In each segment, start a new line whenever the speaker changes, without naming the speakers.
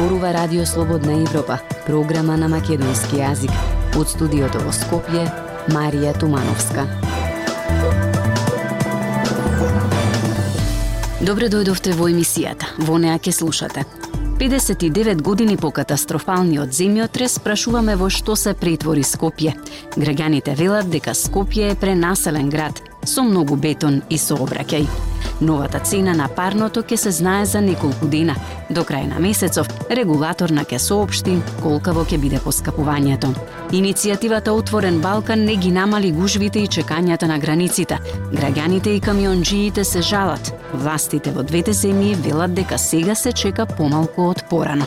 зборува Радио Слободна Европа, програма на македонски јазик. Од студиото во Скопје, Марија Тумановска. Добре дојдовте во емисијата. Во неа ке слушате. 59 години по катастрофалниот земјотрес прашуваме во што се претвори Скопје. Граѓаните велат дека Скопје е пренаселен град со многу бетон и сообраќај. Новата цена на парното ќе се знае за неколку дена. До крај на месецов, регулаторна ќе соопшти колкаво ќе биде поскапувањето. Иницијативата Отворен Балкан не ги намали гужвите и чекањата на границите. Граѓаните и камионџиите се жалат. Властите во двете земји велат дека сега се чека помалку од порано.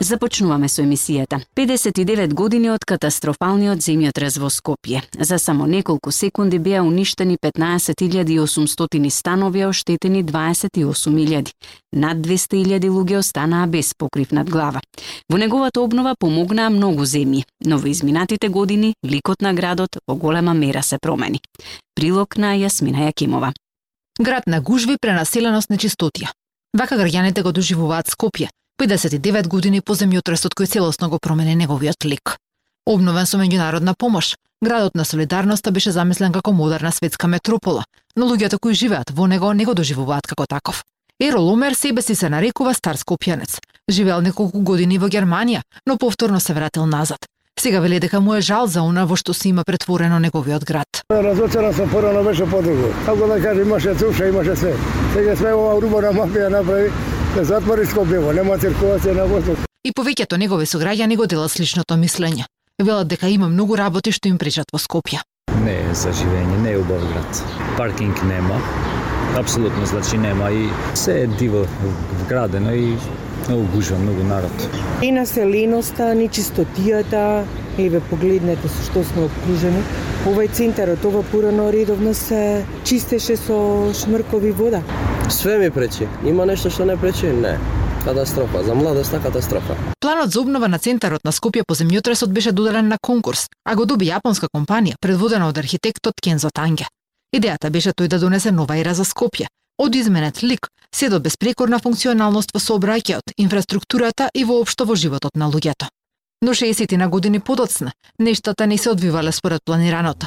Започнуваме со емисијата. 59 години од катастрофалниот земјотрес во Скопје. За само неколку секунди беа уништени 15.800 станови, оштетени 28.000. Над 200.000 луѓе останаа без покрив над глава. Во неговата обнова помогнаа многу земји, но во изминатите години ликот на градот во голема мера се промени. Прилог на Јасмина Јакимова.
Град на гужви пренаселеност нечистотија. Вака граѓаните го доживуваат Скопје, 59 години по земјотресот кој целосно го промени неговиот лик. Обновен со меѓународна помош, градот на солидарноста беше замислен како модерна светска метропола, но луѓето кои живеат во него не го доживуваат како таков. Еро Ломер себе си се нарекува стар скопјанец. Живеел неколку години во Германија, но повторно се вратил назад. Сега вели дека му е жал за она во што се има претворено неговиот град.
Разочаран сум порано беше подруго. Како да кажа имаше цуша, имаше све. Сега све ова урбана мафија направи да затвори Скопјево, нема циркулација на воздух.
И повеќето негови сограѓани го делат сличното мислење. Велат дека има многу работи што им пречат во Скопје.
Не е за живење, не е убав град. Паркинг нема, апсолутно значи нема и се е диво вградено и многу гужва, многу народ.
И населеноста, ни чистотијата, еве погледнете со што сме обкружени. Овај центарот, ова порано редовно се чистеше со шмркови вода.
Све ми пречи. Има нешто што не пречи? Не. Катастрофа. За младоста катастрофа.
Планот за обнова на центарот на Скопје по земјотресот беше доделен на конкурс, а го доби јапонска компанија, предводена од архитектот Кензо Танге. Идејата беше тој да донесе нова ера за Скопје, од изменет лик, се до беспрекорна функционалност во сообраќајот, инфраструктурата и воопшто во животот на луѓето. Но 60 на години подоцна, нештата не се одвивале според планираното.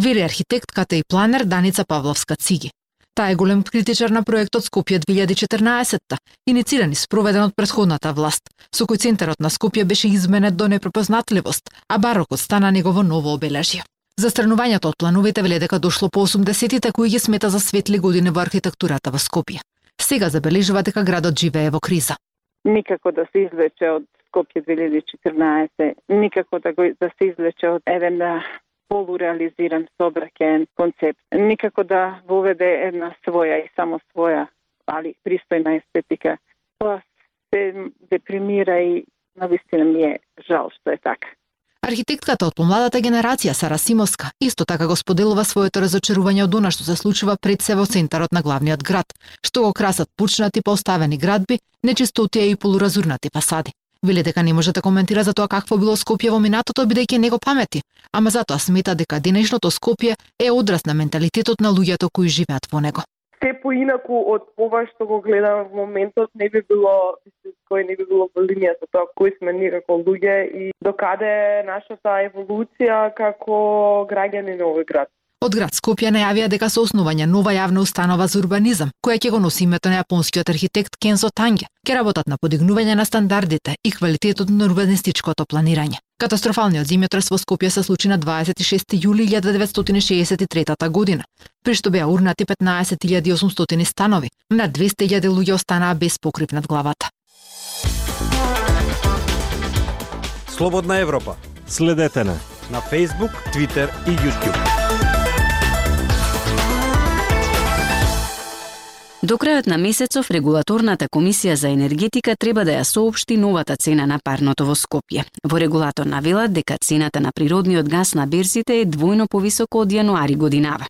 Вели архитектката и планер Даница Павловска Циги. Таа е голем критичар на проектот Скопје 2014-та, иницииран и спроведен од претходната власт, со кој центарот на Скопје беше изменет до непрепознатливост, а барокот стана негово ново обележје. Застранувањето од плановите веле дека дошло по 80-тите кои ги смета за светли години во архитектурата во Скопје. Сега забележува дека градот живее во криза.
Никако да се извлече од Скопје 2014, никако да го да се излече од еден полуреализиран собракен концепт. Никако да воведе една своја и само своја, али пристојна естетика. Тоа се депримира и навистина ми е жал што е така.
Архитектката од помладата генерација Сара Симоска исто така го споделува своето разочарување од она што се случува пред се во центарот на главниот град, што го красат пучнати поставени градби, нечистотија и полуразурнати фасади. Вели дека не може да коментира за тоа какво било Скопје во минатото бидејќи него памети, ама затоа смета дека денешното Скопје е одраз на менталитетот на луѓето кои живеат во него.
Се поинаку од ова што го гледам во моментот не би било кој не би било во линијата тоа кои сме ние како луѓе и докаде нашата еволуција како граѓани на овој град.
Од град Скопје најавија дека со основање нова јавна установа за урбанизам, која ќе го носи името на јапонскиот архитект Кензо Танге, ќе работат на подигнување на стандардите и квалитетот на урбанистичкото планирање. Катастрофалниот земјотрес во Скопје се случи на 26 јули 1963 година, при што беа урнати 15.800 станови, на 200.000 луѓе останаа без покрив над главата.
Слободна Европа.
Следете на
на Facebook, Twitter и YouTube.
До крајот на месецов регулаторната комисија за енергетика треба да ја соопшти новата цена на парното во Скопје. Во регулатор велат дека цената на природниот газ на берзите е двојно повисоко од јануари годинава.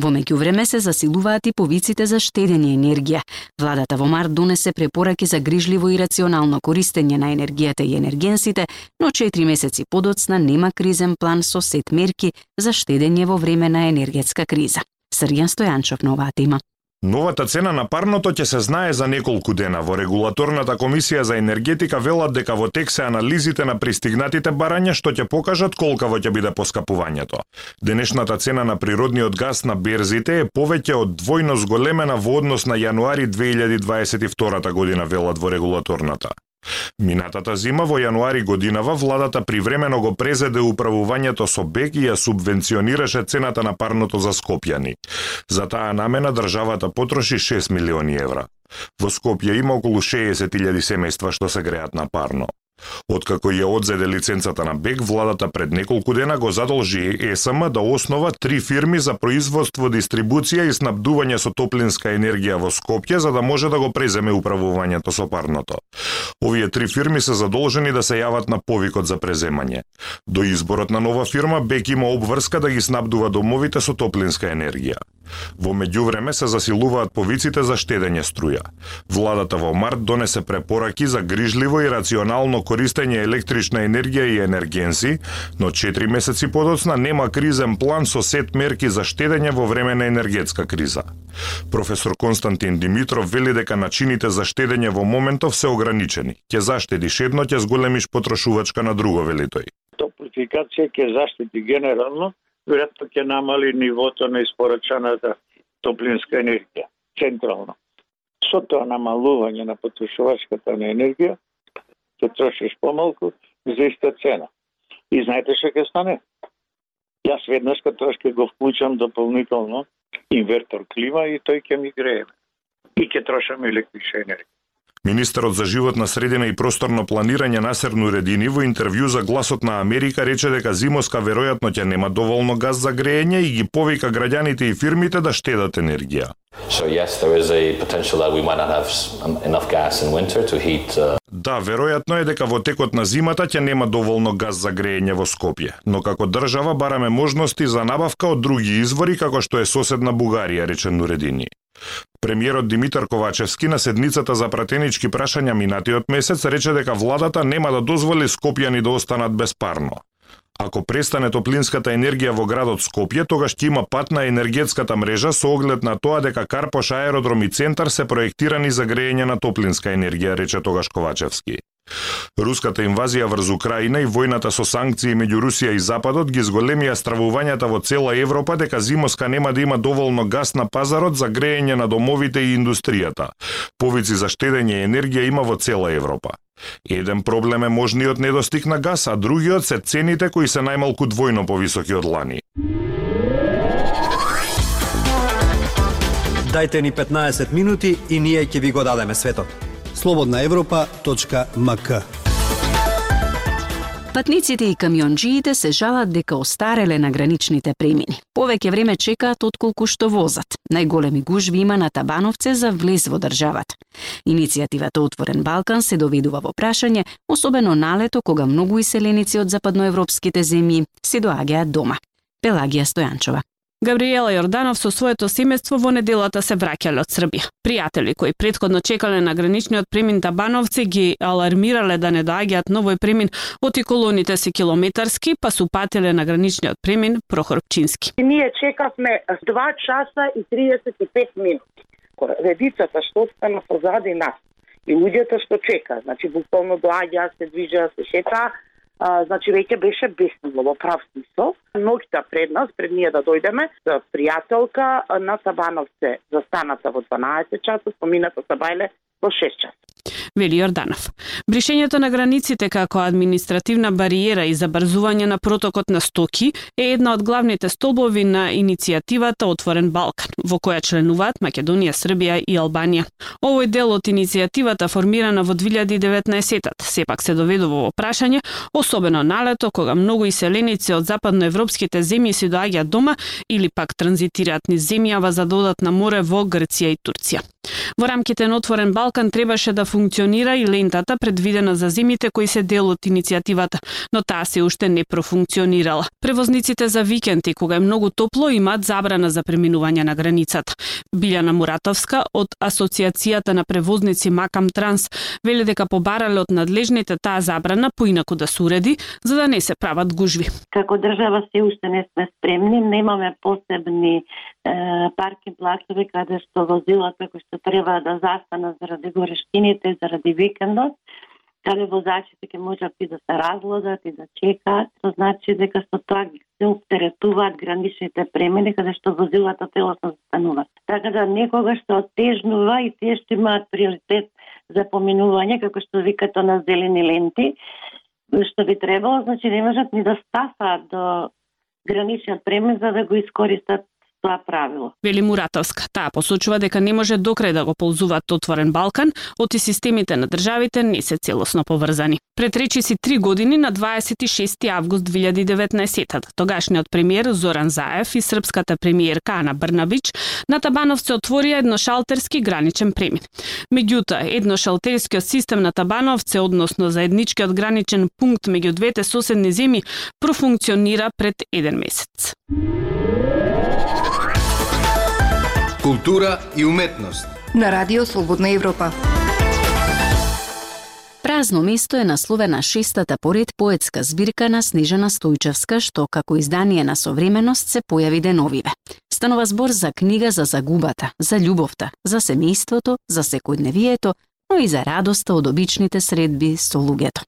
Во меѓувреме се засилуваат и повиците за штедење енергија. Владата во март донесе препораки за грижливо и рационално користење на енергијата и енергенсите, но 4 месеци подоцна нема кризен план со сет мерки за штедење во време на енергетска криза. Срјан Стојанчов на оваа тема.
Новата цена на парното ќе се знае за неколку дена. Во регулаторната комисија за енергетика велат дека во тек се анализите на пристигнатите барања што ќе покажат колкаво ќе биде поскапувањето. Денешната цена на природниот газ на берзите е повеќе од двојно зголемена во однос на јануари 2022 година велат во регулаторната. Минатата зима во јануари годинава владата привремено го презеде управувањето со БЕК и ја субвенционираше цената на парното за Скопјани. За таа намена државата потроши 6 милиони евра. Во Скопје има околу 60.000 семејства што се греат на парно. Откако ја одзеде лиценцата на БЕК, владата пред неколку дена го задолжи ЕСМ да основа три фирми за производство, дистрибуција и снабдување со топлинска енергија во Скопје за да може да го преземе управувањето со парното. Овие три фирми се задолжени да се јават на повикот за преземање. До изборот на нова фирма БЕК има обврска да ги снабдува домовите со топлинска енергија. Во меѓувреме се засилуваат повиците за штедење струја. Владата во март донесе препораки за грижливо и рационално користење електрична енергија и енергенси, но 4 месеци подоцна нема кризен план со сет мерки за штедење во време на енергетска криза. Професор Константин Димитров вели дека начините за штедење во моментов се ограничени. Ќе заштедиш едно, ќе зголемиш потрошувачка на друго, вели тој.
Топлификација ќе заштети генерално, веројатно ќе намали нивото на испорачаната топлинска енергија централно. Со тоа намалување на потрошувачката на енергија, ќе трошиш помалку за иста цена. И знаете што ќе стане? Јас веднаш кога тоа ќе го вклучам дополнително инвертор клима и тој ќе ми грее. И ќе трошам електрична енергија.
Министерот за животна средина и просторно планирање Насер Нуредини во интервју за Гласот на Америка рече дека зимоска веројатно ќе нема доволно газ за грејење и ги повика граѓаните и фирмите да штедат енергија.
So yes, there is a potential that we might not have enough gas in winter to heat. Uh...
Да, веројатно е дека во текот на зимата ќе нема доволно газ за грејење во Скопје, но како држава бараме можности за набавка од други извори како што е соседна Бугарија, рече Нуредини. Премиерот Димитар Ковачевски на седницата за пратенички прашања минатиот месец рече дека владата нема да дозволи скопјани да останат без парно. Ако престане топлинската енергија во градот Скопје, тогаш ќе има пат на енергетската мрежа со оглед на тоа дека Карпош аеродром и центар се проектирани за грејење на топлинска енергија, рече тогаш Ковачевски. Руската инвазија врз Украина и војната со санкции меѓу Русија и Западот ги зголемија стравувањата во цела Европа дека зимоска нема да има доволно газ на пазарот за грејење на домовите и индустријата. Повици за штедење енергија има во цела Европа. Еден проблем е можниот недостиг на газ, а другиот се цените кои се најмалку двојно повисоки од лани.
Дайте ни 15 минути и ние ќе ви го дадеме светот
slobodnaevropa.mk.
Патниците и камионџиите се жалат дека остареле на граничните премини. Повеќе време чекаат отколку што возат. Најголеми гужви има на Табановце за влез во државата. Иницијативата Отворен Балкан се доведува во прашање, особено налето кога многу иселеници од западноевропските земји се доаѓаат дома. Пелагија Стојанчова.
Габриела Јорданов со своето семејство во неделата се враќале од Србија. Пријатели кои предходно чекале на граничниот премин Табановци ги алармирале да не доаѓаат новој премин оти колоните се километарски, па се упатиле на граничниот премин Прохорпчински.
Ние чекавме 2 часа и 35 минути. Редицата што остана позади нас и луѓето што чека, значи буквално доаѓаа, се движеа, се шетаа, а, значи веќе беше беснило во прав смисол. Ноќта пред нас, пред ние да дојдеме, пријателка на Сабановце застаната во 12 часа, спомината Сабајле во 6 часа
вели Јорданов. Бришењето на границите како административна бариера и забрзување на протокот на стоки е една од главните столбови на иницијативата Отворен Балкан, во која членуваат Македонија, Србија и Албанија. Овој дел од иницијативата формирана во 2019-тат сепак се доведува во прашање, особено налето кога многу иселеници од западноевропските земји се доаѓаат дома или пак транзитираат низ земјава за додат на море во Грција и Турција. Во рамките на Отворен Балкан требаше да функционира и лентата предвидена за зимите кои се дел од иницијативата, но таа се уште не профункционирала. Превозниците за викенти кога е многу топло имаат забрана за преминување на границата. Билјана Муратовска од Асоциацијата на превозници Макам Транс веле дека побарале од надлежните таа забрана поинаку да се уреди за да не се прават гужви.
Како држава се уште не сме спремни, немаме посебни е, паркинг плацови каде што возилата кои што треба да застанат заради горештините, заради викендот, каде возачите ќе можат и да се разлозат и да чекаат, тоа значи дека со тоа се оптеретуваат граничните премини каде што возилата телосно застануваат. Така да некогаш што отежнува и тие што имаат приоритет за поминување, како што викато на зелени ленти, што би требало, значи не можат ни да стафаат до граничниот премин за да го искористат тоа правило.
Вели Муратовска, таа посочува дека не може докрај да го ползуваат отворен Балкан, оти системите на државите не се целосно поврзани. Пред речиси три години на 26 август 2019 тогашниот премиер Зоран Заев и српската премиерка Ана Брнабич на Табанов се отворија едношалтерски граничен премин. Меѓутоа, едношалтерскиот систем на Табановце, односно заедничкиот граничен пункт меѓу двете соседни земји, профункционира пред еден месец.
Култура и уметност.
На Радио Слободна Европа.
Празно место е насловена шестата поред поетска збирка на Снежана Стојчевска, што како издание на современост се појави деновиве. Станува збор за книга за загубата, за љубовта, за семејството, за секојдневието, но и за радоста од обичните средби со луѓето.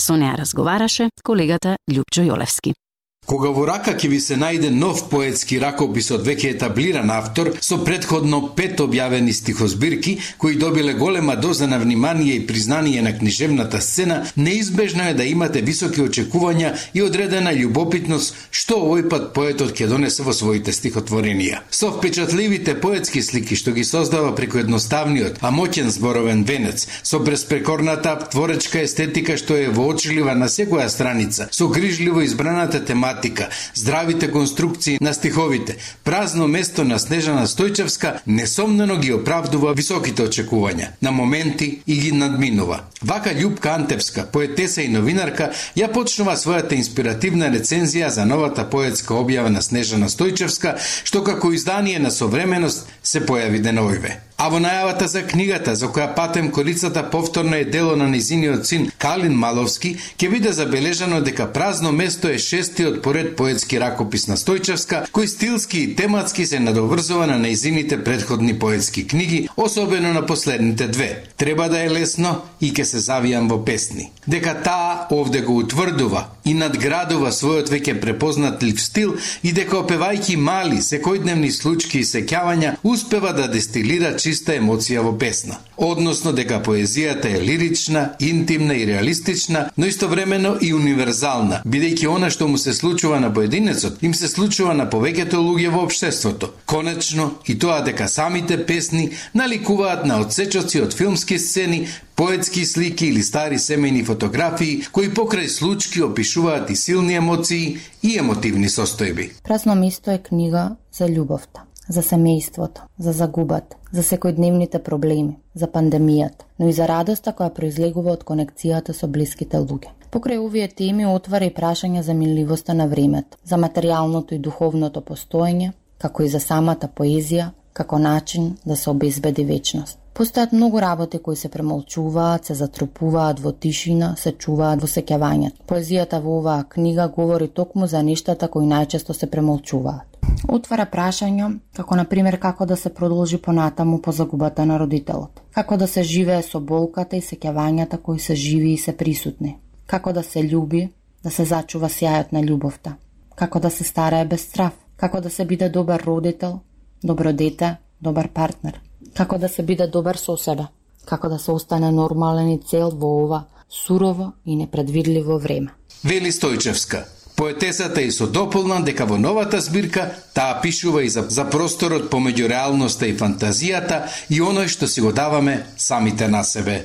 Со неа разговараше колегата Љупчо Јолевски.
Кога во рака ќе ви се најде нов поетски ракопис од веќе етаблиран автор со предходно пет објавени стихозбирки кои добиле голема доза на внимание и признание на книжевната сцена, неизбежно е да имате високи очекувања и одредена љубопитност што овој пат поетот ќе донесе во своите стихотворенија. Со впечатливите поетски слики што ги создава преку едноставниот, а моќен зборовен венец, со безпрекорната творечка естетика што е воочлива на секоја страница, со грижливо избраната тематика тематика, здравите конструкции на стиховите, празно место на Снежана Стојчевска несомнено ги оправдува високите очекувања, на моменти и ги надминува. Вака Љупка Антевска, поетеса и новинарка, ја почнува својата инспиративна рецензија за новата поетска објава на Снежана Стојчевска, што како издание на современост се појави деновиве. А во најавата за книгата, за која патем колицата повторно е дело на низиниот син Калин Маловски, ќе биде забележано дека празно место е шестиот поред поетски ракопис на Стојчевска, кој стилски и тематски се надоврзува на неизините предходни поетски книги, особено на последните две. Треба да е лесно и ќе се завијам во песни. Дека таа овде го утврдува и надградува својот веќе препознатлив стил и дека опевајќи мали, секојдневни случки и сеќавања, успева да дестилира чиста емоција во песна. Односно дека поезијата е лирична, интимна и реалистична, но истовремено и универзална, бидејќи она што му се случува на поединецот, им се случува на повеќето луѓе во општеството. Конечно, и тоа дека самите песни наликуваат на одсечоци од филмски сцени, поетски слики или стари семејни фотографии кои покрај случки опишуваат и силни емоции и емотивни состојби.
Празно место е книга за љубовта за семејството, за загубата, за секојдневните проблеми, за пандемијата, но и за радоста која произлегува од конекцијата со блиските луѓе. Покрај овие теми отвара и прашања за минливоста на времето, за материјалното и духовното постоење, како и за самата поезија, како начин да се обезбеди вечност. Постојат многу работи кои се премолчуваат, се затрупуваат во тишина, се чуваат во сеќавањето. Поезијата во оваа книга говори токму за нештата кои најчесто се премолчуваат. Отвара прашања, како на пример како да се продолжи понатаму по загубата на родителот. Како да се живее со болката и сеќавањата кои се живи и се присутни. Како да се љуби, да се зачува сјајот на љубовта. Како да се старае без страв. Како да се биде добар родител, добро дете, добар партнер. Како да се биде добар со себе. Како да се остане нормален и цел во ова сурово и непредвидливо време.
Вели Стојчевска, Поетесата и со дополна дека во новата збирка таа пишува и за, за просторот помеѓу реалноста и фантазијата и оној што си го даваме самите на себе.